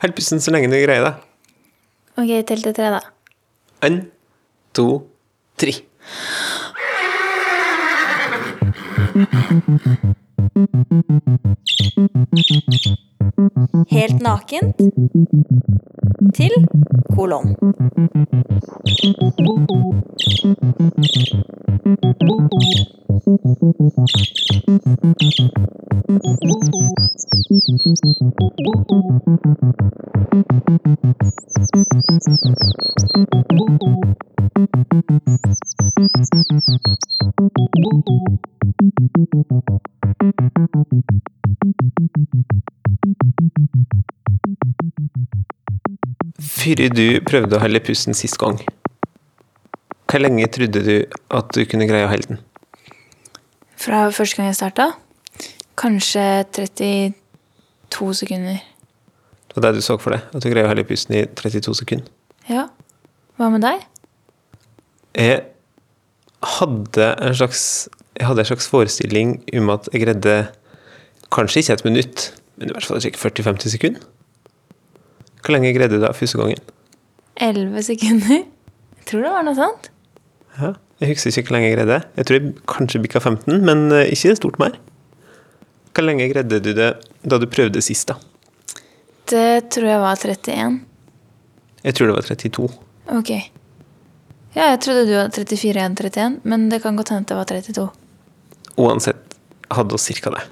Hold pusten så lenge du greier det. Ok, tell til tre, da. En, to, tre. Helt nakent til kolon. Før du prøvde å holde pusten sist gang, hvor lenge trodde du at du kunne greie å holde den? Fra første gang jeg starta, kanskje 32 sekunder. Det var det du så for deg, at du greier å holde pusten i 32 sekunder. Ja. Hva med deg? Jeg hadde en slags, jeg hadde en slags forestilling om at jeg greide kanskje ikke et minutt, men i hvert fall 40-50 sekunder. Hvor lenge greide du det første gangen? 11 sekunder. Jeg tror det var noe sånt. Ja, jeg husker ikke hvor lenge jeg greide. Jeg tror jeg kanskje bikka 15, men eh, ikke stort mer. Hvor lenge greide du det da du prøvde sist, da? Det tror jeg var 31. Jeg tror det var 32. Ok. Ja, jeg trodde du var 34 igjen 31, men det kan godt hende det var 32. Uansett hadde oss cirka det.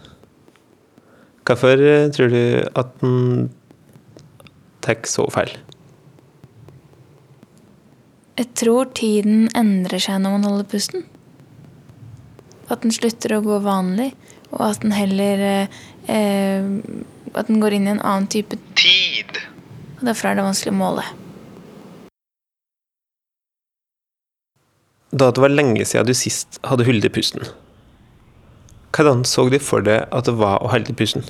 Hvorfor eh, tror du at den tar så feil? Jeg tror tiden endrer seg når man holder pusten. At den slutter å gå vanlig, og at den heller eh, eh, At den går inn i en annen type Tid! Og derfor er det vanskelig å måle. Da det var lenge siden du sist hadde holdt pusten, hvordan så du for deg at det var å holde pusten?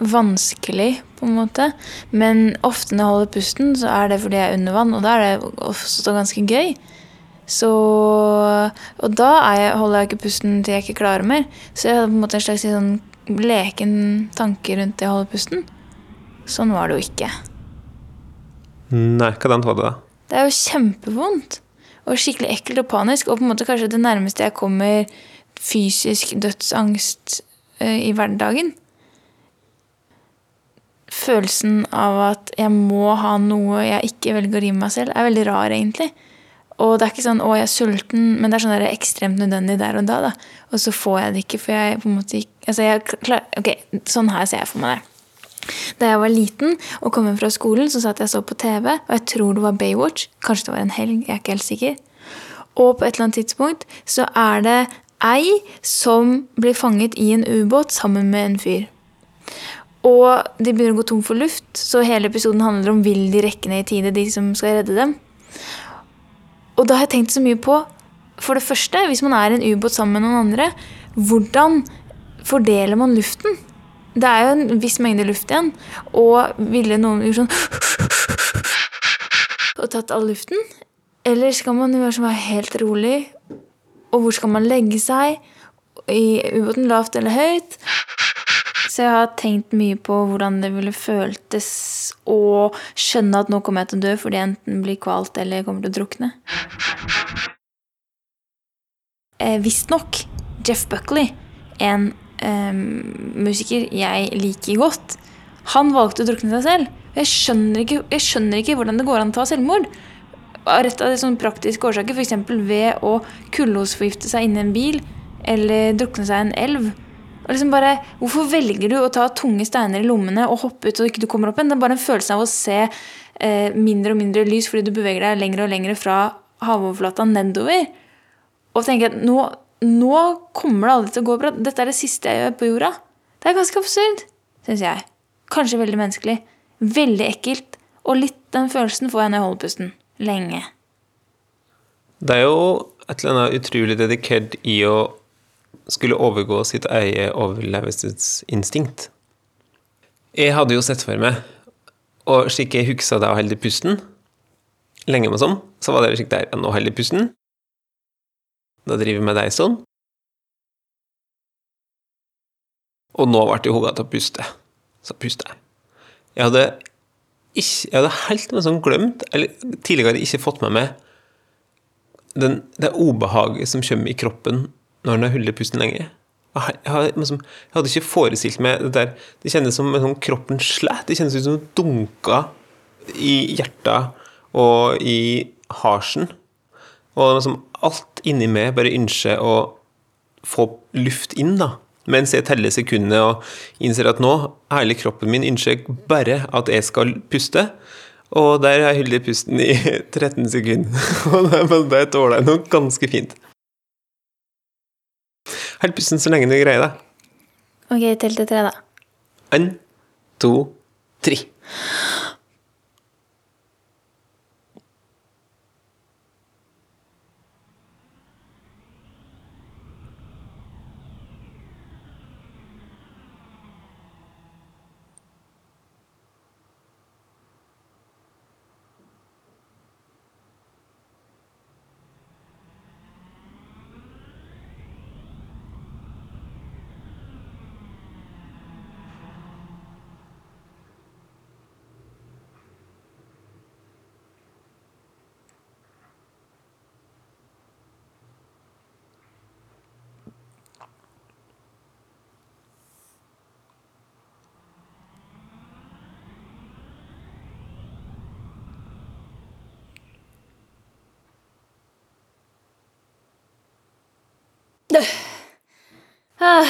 Vanskelig, på en måte. Men ofte når jeg holder pusten, så er det fordi jeg er under vann, og da er det også ganske gøy. Så Og da jeg, holder jeg ikke pusten til jeg ikke klarer mer. Så jeg hadde på en måte en slags sånn leken tanke rundt det å holde pusten. Sånn var det jo ikke. Nei, hva den det da? Det er jo kjempevondt. Og skikkelig ekkelt og panisk. Og på en måte kanskje det nærmeste jeg kommer fysisk dødsangst uh, i hverdagen. Følelsen av at jeg må ha noe jeg ikke velger å gi meg selv, er veldig rar, egentlig. Og det er ikke sånn 'å, jeg er sulten', men det er sånn der ekstremt nødvendig der og da. da. Og så får jeg det ikke, for jeg på en måte ikke altså jeg Ok, sånn her ser jeg for meg det. Da jeg var liten og kom hjem fra skolen, så satt jeg så på TV, og jeg tror det var Baywatch. Kanskje det var en helg, jeg er ikke helt sikker. Og på et eller annet tidspunkt så er det ei som blir fanget i en ubåt sammen med en fyr. Og de begynner å gå tom for luft, så hele episoden handler om vil de rekke ned i tide, de som skal redde dem. Og da har jeg tenkt så mye på For det første, hvis man er i en ubåt sammen med noen andre, hvordan fordeler man luften? Det er jo en viss mengde luft igjen. Og ville noen gjort sånn Og tatt all luften? Eller skal man være sånn helt rolig? Og hvor skal man legge seg? I ubåten lavt eller høyt? Så jeg har tenkt mye på hvordan det ville føltes å skjønne at nå kommer jeg til å dø fordi jeg enten blir kvalt eller kommer til å drukne. Eh, Visstnok Jeff Buckley, en eh, musiker jeg liker godt, han valgte å drukne seg selv. Jeg skjønner ikke, jeg skjønner ikke hvordan det går an å ta selvmord. Rett av sånne praktiske årsaker, f.eks. ved å kullosforgifte seg inni en bil eller drukne seg i en elv. Og liksom bare, Hvorfor velger du å ta tunge steiner i lommene og hoppe ut og ikke du kommer opp igjen? Det er bare en følelse av å se eh, mindre og mindre lys fordi du beveger deg lenger og lenger fra havoverflata nedover. Og tenker at nå, nå kommer det aldri til å gå bra. Dette er det siste jeg gjør på jorda. Det er ganske absurd, syns jeg. Kanskje veldig menneskelig. Veldig ekkelt. Og litt den følelsen får jeg når jeg holder pusten. Lenge. Det er jo et eller annet utrolig dedikert i å skulle overgå sitt eget overlevelsesinstinkt. Jeg hadde jo sett for meg, og slik jeg huksa det å holde pusten lenge med sånn, så var det slik der Nå holder jeg pusten. Da driver jeg med deg sånn. Og nå ble jeg hugga til å puste. Så puster jeg. Jeg hadde, ikke, jeg hadde helt noe sånn glemt, eller tidligere ikke fått med meg den, det ubehaget som kommer i kroppen når den har holdt pusten lenger. Liksom, jeg, hadde ikke forestilt meg det der Det kjennes som om kroppen slår. Det kjennes ut som det dunka i hjertet og i harsen. Og liksom alt inni meg bare ønsker å få luft inn, da. Mens jeg teller sekundene og innser at nå, hele kroppen min ønsker bare at jeg skal puste. Og der har jeg holdt pusten i 13 sekunder. Og det tåler jeg nok ganske fint. Hold pusten så lenge du greier det. Ok, tell til tre, da. En, to, tre.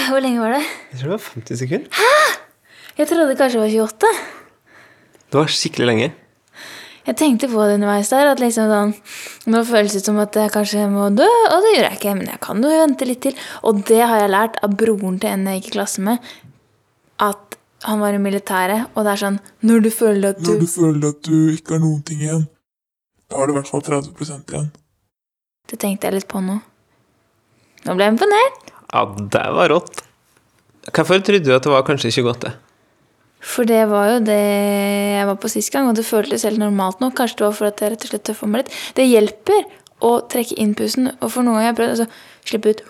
Hvor lenge var det? Jeg tror det var 50 sekunder. Jeg trodde kanskje det var 28. Det var skikkelig lenge. Jeg tenkte på det underveis der, at liksom sånn Nå føles det som at jeg kanskje må dø, og det gjør jeg ikke, men jeg kan jo vente litt til. Og det har jeg lært av broren til en jeg gikk i klasse med, at han var i militæret, og det er sånn Når du føler at du Når du føler at du ikke har noen ting igjen, da har du i hvert fall 30 igjen. Det tenkte jeg litt på nå. Nå ble jeg imponert. Ja, det var rått. Hvorfor trodde du at det var kanskje ikke godt, det? For det var jo det jeg var på sist gang, og det føltes helt normalt nå. Kanskje det var for at jeg rett og slett tøffa meg litt. Det hjelper å trekke inn pusten, og for noen ganger har jeg prøvd altså, slippe ut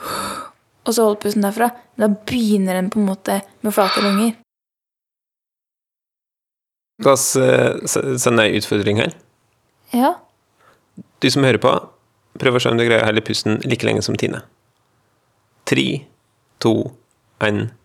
og så holde pusten derfra. Da begynner den på en måte med flate lunger. La oss sende ei utfordring her. Ja. Du som hører på, prøv å se om du greier å holde pusten like lenge som Tine. Tre, to, én,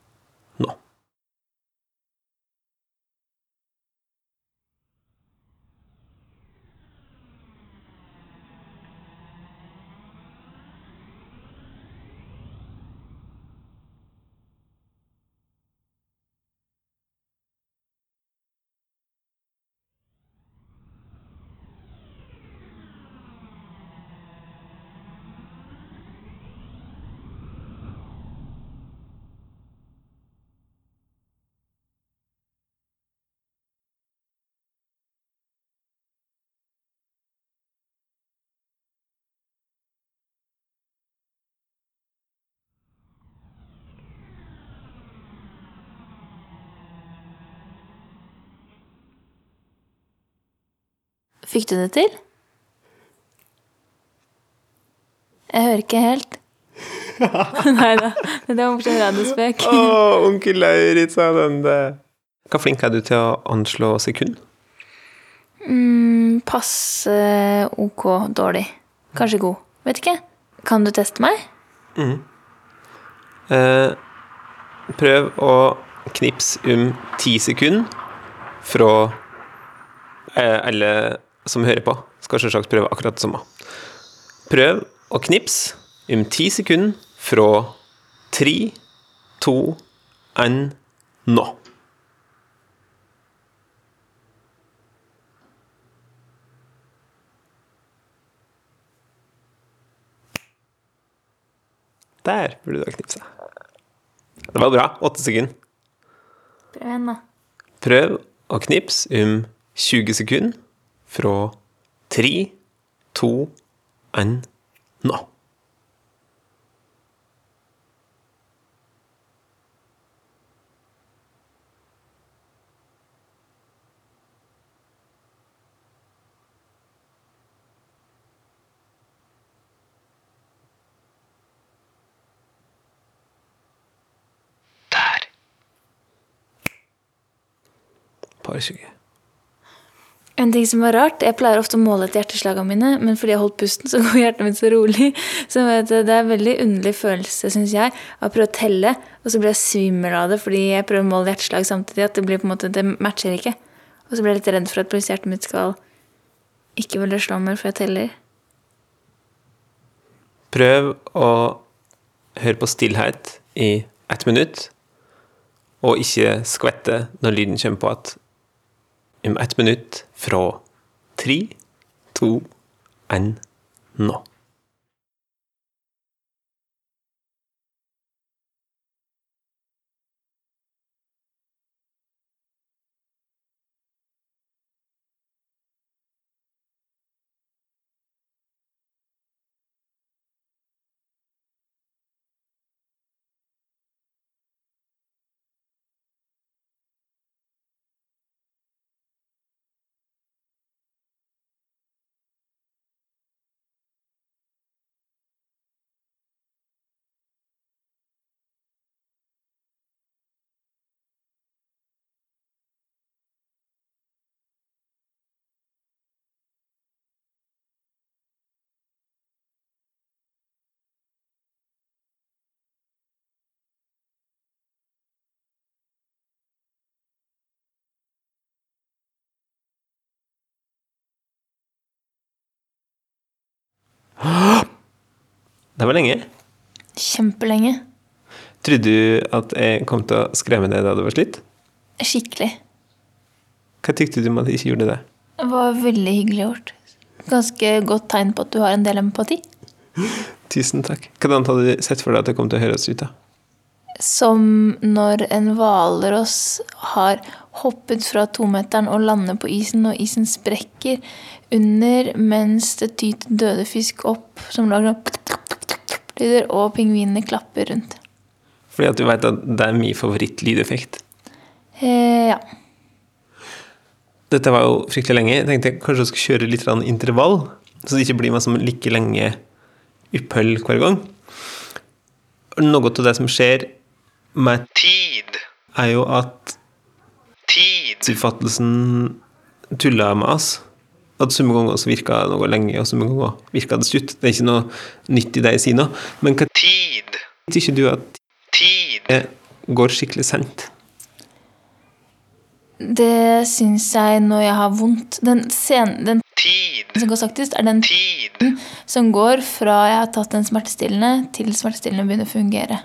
Fikk du det til? Jeg hører ikke helt. Nei da. Det var morsom radiospøk. Å, onkel Lauritz sa den det. Hvor flink er du til å anslå sekund? Mm, passe ok dårlig. Kanskje god. Vet ikke. Kan du teste meg? Eh, prøv å knipse om ti sekunder fra eh, Alle som hører på, skal selvsagt prøve akkurat det samme. Prøv å knipse om ti sekunder fra tre, to, én, nå. Der burde du ha knipsa. Det var bra. Åtte sekunder. Prøv igjen, da. Prøv å knipse om 20 sekunder fra tre, to, én, nå. Der. Par 20. En ting som var rart, Jeg pleier ofte å måle etter hjerteslagene mine, men fordi jeg holdt pusten, så går hjertet mitt så rolig. Så Det er en veldig underlig følelse, syns jeg, å prøve å telle, og så blir jeg svimmel av det fordi jeg prøver å måle hjerteslag samtidig. At det blir på en måte, det matcher ikke. Og så blir jeg litt redd for at hjertet mitt skal ikke ville slå mer for jeg teller. Prøv å høre på stillhet i ett minutt, og ikke skvette når lyden kommer på at om ett minutt fra tre, to, én, nå. Det var lenge. Kjempelenge. Trodde du at jeg kom til å skremme deg da du var slitt? Skikkelig. Hva tykte du om at jeg ikke gjorde det? Det var veldig hyggelig gjort. Ganske godt tegn på at du har en del empati. Tusen takk. Hvordan hadde du sett for deg at det kom til å høres ut? da? Som når en hvalross har hoppet fra tometeren og landet på isen, og isen sprekker under mens det tyter døde fisk opp som lager sånn lyder, og pingvinene klapper rundt. Fordi at du vet at det er min favorittlydeffekt. Eh, ja. Dette var jo fryktelig lenge. Jeg tenkte jeg kanskje jeg skulle kjøre litt intervall, så det ikke blir meg som like lenge opphold hver gang. Noe av det som skjer med tid, er jo at tidsoppfattelsen tulla med oss. At Noen ganger så noe lenge, og noen ganger virker det slutt. Det er ikke noe nytt i det jeg sier nå. Men hva tid Syns ikke du at tid går skikkelig sent? Det syns jeg når jeg har vondt. Den sen, den tid som går saktest, er den tiden som går fra jeg har tatt en smertestillende, til smertestillende begynner å fungere.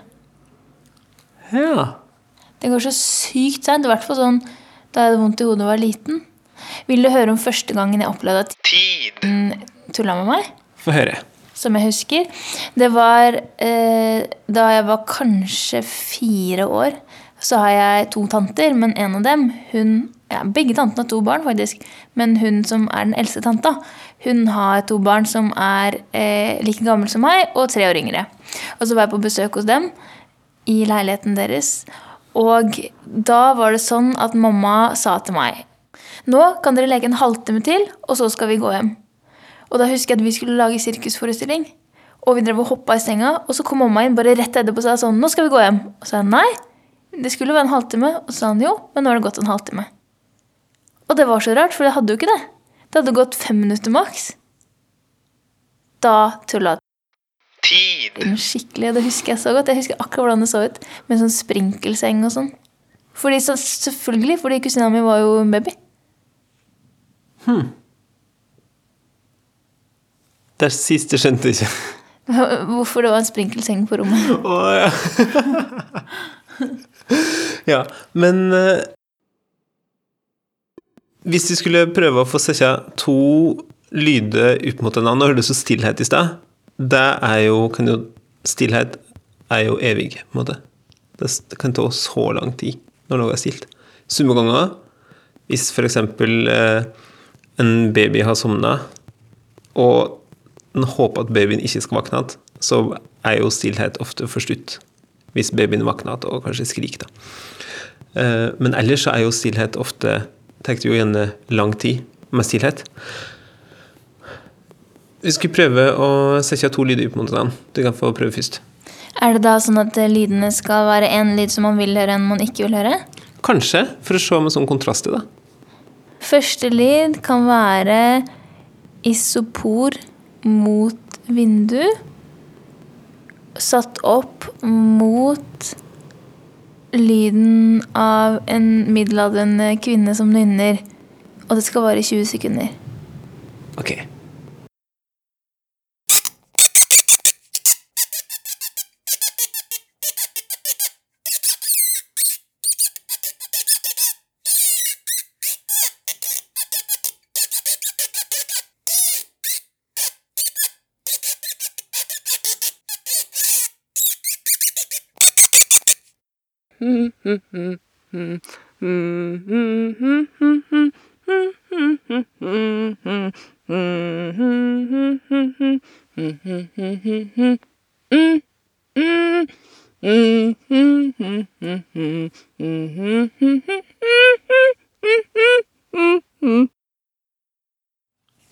Ja. Det går så sykt seint. I hvert fall sånn da jeg hadde vondt i hodet og var liten. Vil du høre om første gangen jeg opplevde at tiden tulla med meg? Få høre. Som jeg husker. Det var eh, da jeg var kanskje fire år. Så har jeg to tanter, men en av dem hun, ja, Begge tantene har to barn, faktisk. Men hun som er den eldste tanta, hun har to barn som er eh, like gammel som meg, og tre år yngre. Og så var jeg på besøk hos dem i leiligheten deres. Og da var det sånn at mamma sa til meg Nå kan dere leke en halvtime til, og så skal vi gå hjem. Og da husker jeg at vi skulle lage sirkusforestilling. Og vi drev og hoppa i senga, og så kom mamma inn bare rett etterpå og sa sånn Nå skal vi gå hjem. Og så sa jeg nei. Det skulle være en halvtime. Og så sa han jo, men nå har det gått en halvtime. Og det var så rart, for det hadde jo ikke det. Det hadde gått fem minutter maks. Da tulla tiden skikkelig, det husker jeg så godt. Jeg husker akkurat hvordan det så ut, med sånn sprinkelseng og sånn. Fordi, så, selvfølgelig, fordi kusina mi var jo en baby. Det siste skjønte jeg ikke. Hvorfor det var en sprinkelseng på rommet. Å ja. ja, men eh, Hvis vi skulle prøve å få sette to lyder opp mot hverandre Nå hørtes det så stillhet i stad. Det er jo, kan jo Stillhet er jo evig, på en måte. Det, kan ta så lang tid når noe er stilt. Summe ganger, hvis f.eks. Eh, en baby har sovna, og en håper at babyen ikke skal våkne igjen, så er jo stillhet ofte forstutt. Hvis babyen våkner igjen og kanskje skriker. da. Eh, Men ellers så er jo stillhet ofte Tenkte jo gjerne lang tid med stillhet. Vi skulle prøve å sette to lyder opp mot hverandre. Du kan få prøve først. Er det da sånn at lydene skal være en lyd som man vil høre, en man ikke vil høre? Kanskje, for å se med sånn kontrast i det. Første lyd kan være isopor mot vindu. Satt opp mot lyden av en middelaldrende kvinne som nynner. Og det skal vare i 20 sekunder. Ok.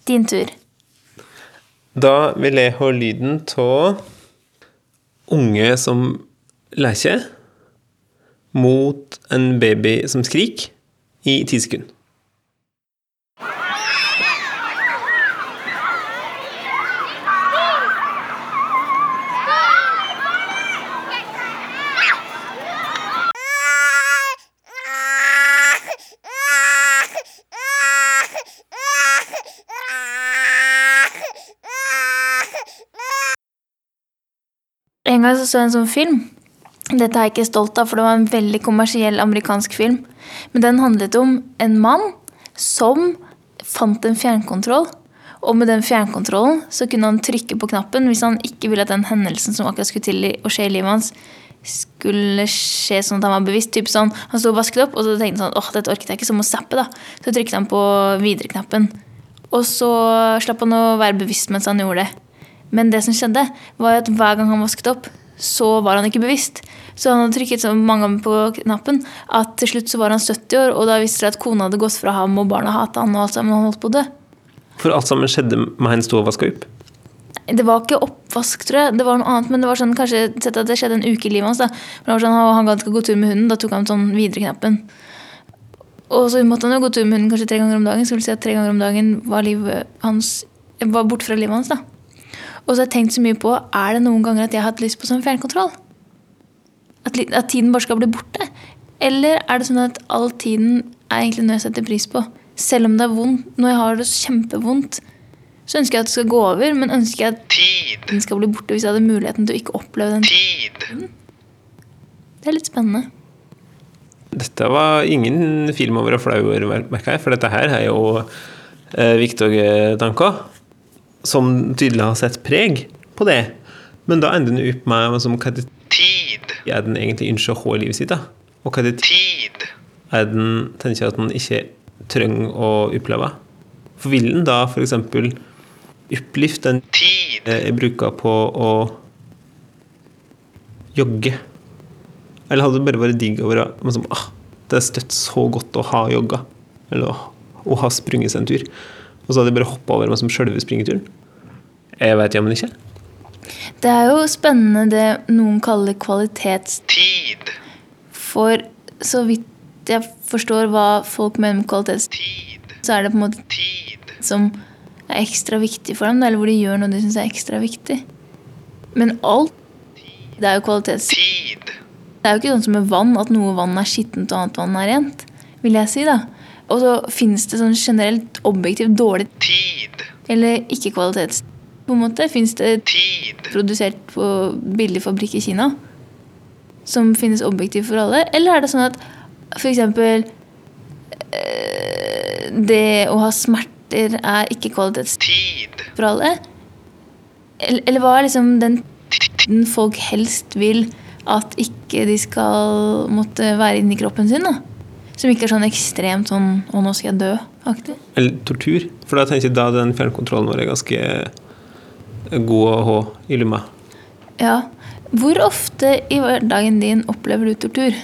Din tur. Da vil jeg ha lyden av unge som leker mot en baby som skriker i ti sekunder. En gang så, så jeg en sånn film. Dette er jeg ikke stolt av, for det var en veldig kommersiell amerikansk film. Men den handlet om en mann som fant en fjernkontroll. Og med den fjernkontrollen så kunne han trykke på knappen hvis han ikke ville at den hendelsen som akkurat skulle til å skje i livet hans, skulle skje sånn at han var bevisst. Typ sånn, Han sto og vasket opp, og så tenkte han sånn, åh, dette orket jeg ikke, så må zappe. da. Så trykket han på videre-knappen. Og så slapp han å være bevisst mens han gjorde det. Men det som skjedde, var at hver gang han vasket opp, så var han ikke bevisst. Så han hadde trykket så mange ganger på knappen at til slutt så var han 70 år, og da visste det at kona hadde gått fra ham, og barna hata han, og alt sammen, han holdt på å dø. For alt sammen skjedde med han sto og vaska opp. Det var ikke oppvask, tror jeg. Det var noe annet, men det var sånn, kanskje sett at det skjedde en uke i livet hans. da. Men det var sånn, Han gadd ikke gå tur med hunden, da tok han sånn videre-knappen. Og så måtte han jo gå tur med hunden kanskje tre ganger om dagen. Så vil si at tre ganger om dagen var livet hans var borte fra livet hans. da. Og så har jeg tenkt så mye på er det noen ganger at jeg har hatt lyst på sånn fjernkontroll. At, at tiden bare skal bli borte. Eller er det sånn at all tiden er egentlig noe jeg setter pris på? Selv om det er vondt. Når jeg har det kjempevondt, så ønsker jeg at det skal gå over, men ønsker jeg at Tid. den skal bli borte hvis jeg hadde muligheten til å ikke oppleve den. Tid. Det er litt spennende. Dette var ingen film over å flau over, merka jeg, for dette her er jo eh, viktige tanker som tydelig har sett preg på det. Men da ender den opp med som hva det tid er den egentlig ønsker å ha i livet sitt. da? Og hva det tid er den tenker at den ikke trenger å oppleve. For vil den da f.eks. opplifte den tid jeg bruker på å jogge? Eller hadde det bare vært digg å være men som, ah, Det er støtt så godt å ha jogga. Eller å, å ha sprunget seg en tur. Og så hadde jeg bare hoppa over meg som sjølve springeturen. Jeg veit jammen ikke. Det er jo spennende det noen kaller kvalitetstid. For så vidt jeg forstår hva folk mener med kvalitetstid, så er det på en måte Tid. som er ekstra viktig for dem, eller hvor de gjør noe de syns er ekstra viktig. Men alt det er jo kvalitetstid. Det er jo ikke sånn som med vann, at noe vann er skittent og annet vann er rent. vil jeg si da. Og så finnes det sånn generelt objektivt dårlig Tid. eller ikke kvalitets... På en måte Fins det Tid. produsert på billig fabrikk i Kina som finnes objektivt for alle? Eller er det sånn at f.eks. Eh, det å ha smerter er ikke kvalitetstid for alle? Eller, eller hva er liksom den tiden folk helst vil at ikke de skal måtte være inni kroppen sin? da? Som ikke er sånn ekstremt sånn 'Å, nå skal jeg dø'-aktig. Eller tortur. For da tenker jeg da den fjernkontrollen vår er ganske god å ha i lomma. Ja. Hvor ofte i hverdagen din opplever du tortur?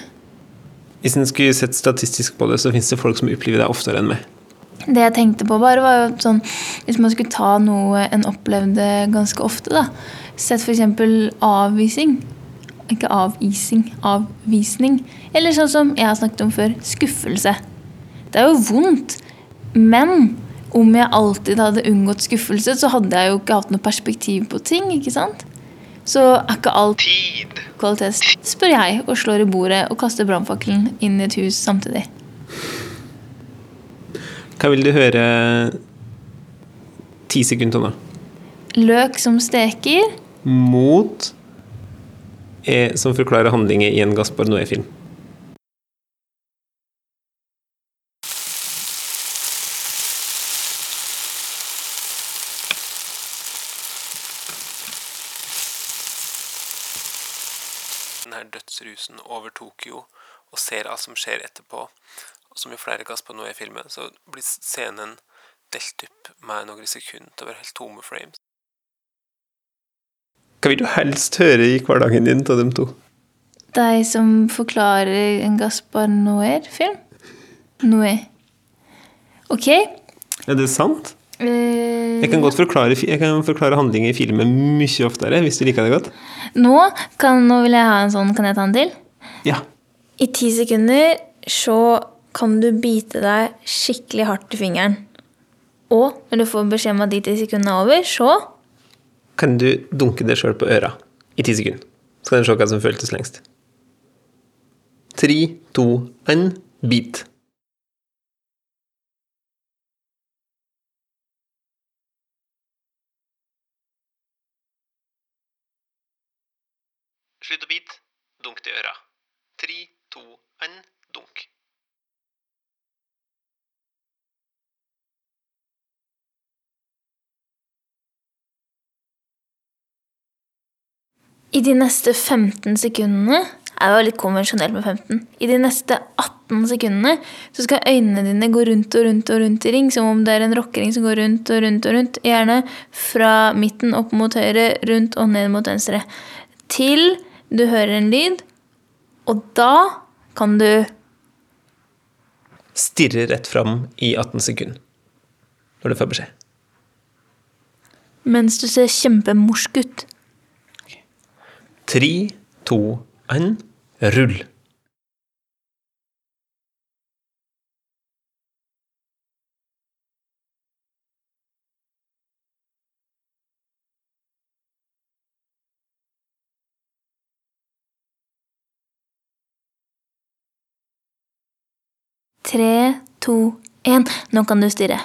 Hvis en skulle sett statistisk på det, så finnes det folk som opplever det oftere enn meg. Det jeg tenkte på bare var jo sånn Hvis man skulle ta noe en opplevde ganske ofte, da. Sett f.eks. avvisning. Ikke avising, avvisning. Eller sånn som jeg har snakket om før, skuffelse. Det er jo vondt, Men om jeg alltid hadde unngått skuffelse, så hadde jeg jo ikke hatt noe perspektiv på ting. ikke sant? Så er ikke alt kvalitet, spør jeg, og slår i bordet og kaster brannfakkelen inn i et hus samtidig. Hva vil du høre ti sekunder nå? Løk som steker. Mot er som forklarer handlinger i en Gaspar Noé-film. Dødsrusen overtok jo, og ser alt som skjer etterpå. Og som i flere Gaspar Noé-filmer, så blir scenen delt opp med noen sekunder over helt tomme frames. Hva vil du helst høre i hverdagen din av dem to? Deg som forklarer en Gaspar Noé-film. Noé. Ok. Er det sant? Eh, Jeg kan godt forklare, kan forklare handlinger i filmen mye oftere, hvis du liker det godt. nå, kan, nå vil jeg ha en sånn. Kan jeg ta en til? Ja. I ti sekunder så kan du bite deg skikkelig hardt i fingeren. Og når du får beskjed om at de ti sekundene er over, så Kan du dunke deg sjøl på øra i ti sekunder? Så kan du se hva som føltes lengst. Tre, to, én, bit. Slutt å bite. Dunk til øra. Tre, to, én, dunk. I de neste 15 sekundene Jeg var litt konvensjonell med 15. I de neste 18 sekundene så skal øynene dine gå rundt og rundt og rundt i ring, som om det er en rockering som går rundt og rundt og rundt. Gjerne fra midten opp mot høyre, rundt og ned mot venstre. Til du hører en lyd, og da kan du Stirre rett fram i 18 sekunder når du får beskjed. Mens du ser kjempemorsk ut. Tre, to, én, rull. Tre, to, én. Nå kan du styre.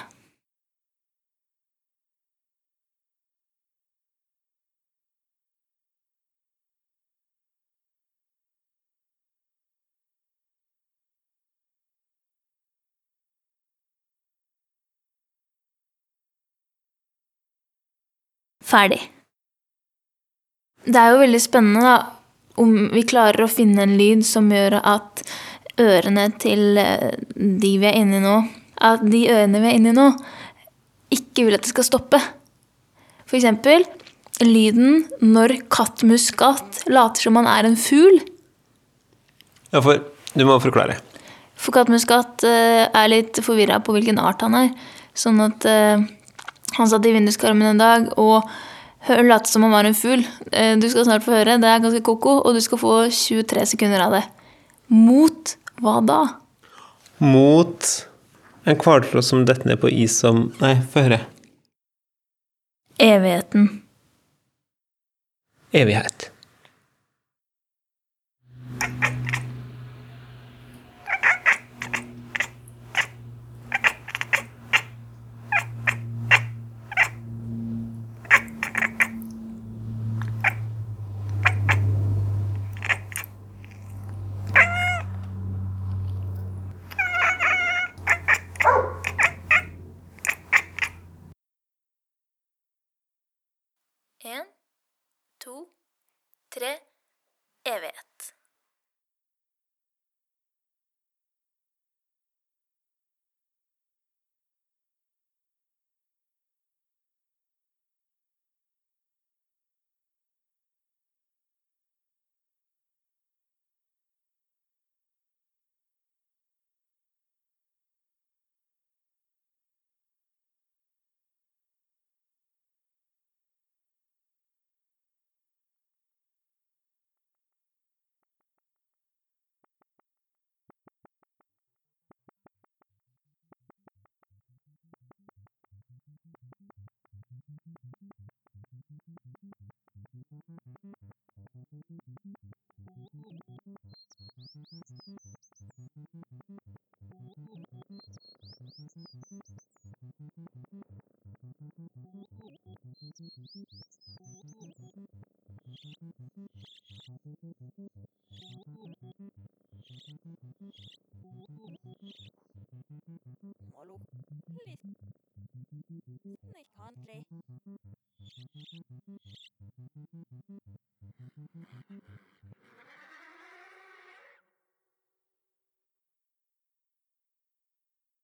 Ferdig. Det er jo veldig spennende da, om vi klarer å finne en lyd som gjør at ørene til eh, de vi er inne i nå, at de ørene vi er inne i nå, ikke vil at det skal stoppe. For eksempel lyden når kattmuskat later som han er en fugl. Ja, for du må forklare. For kattmuskat eh, er litt forvirra på hvilken art han er. Sånn at eh, han satt i vinduskarmen en dag og lot som han var en fugl. Du skal snart få høre. Det er ganske ko-ko, og du skal få 23 sekunder av det. Mot hva da? Mot en hvaltroll som detter ned på is som Nei, få høre. Evigheten. Evighet. Hallo? Please.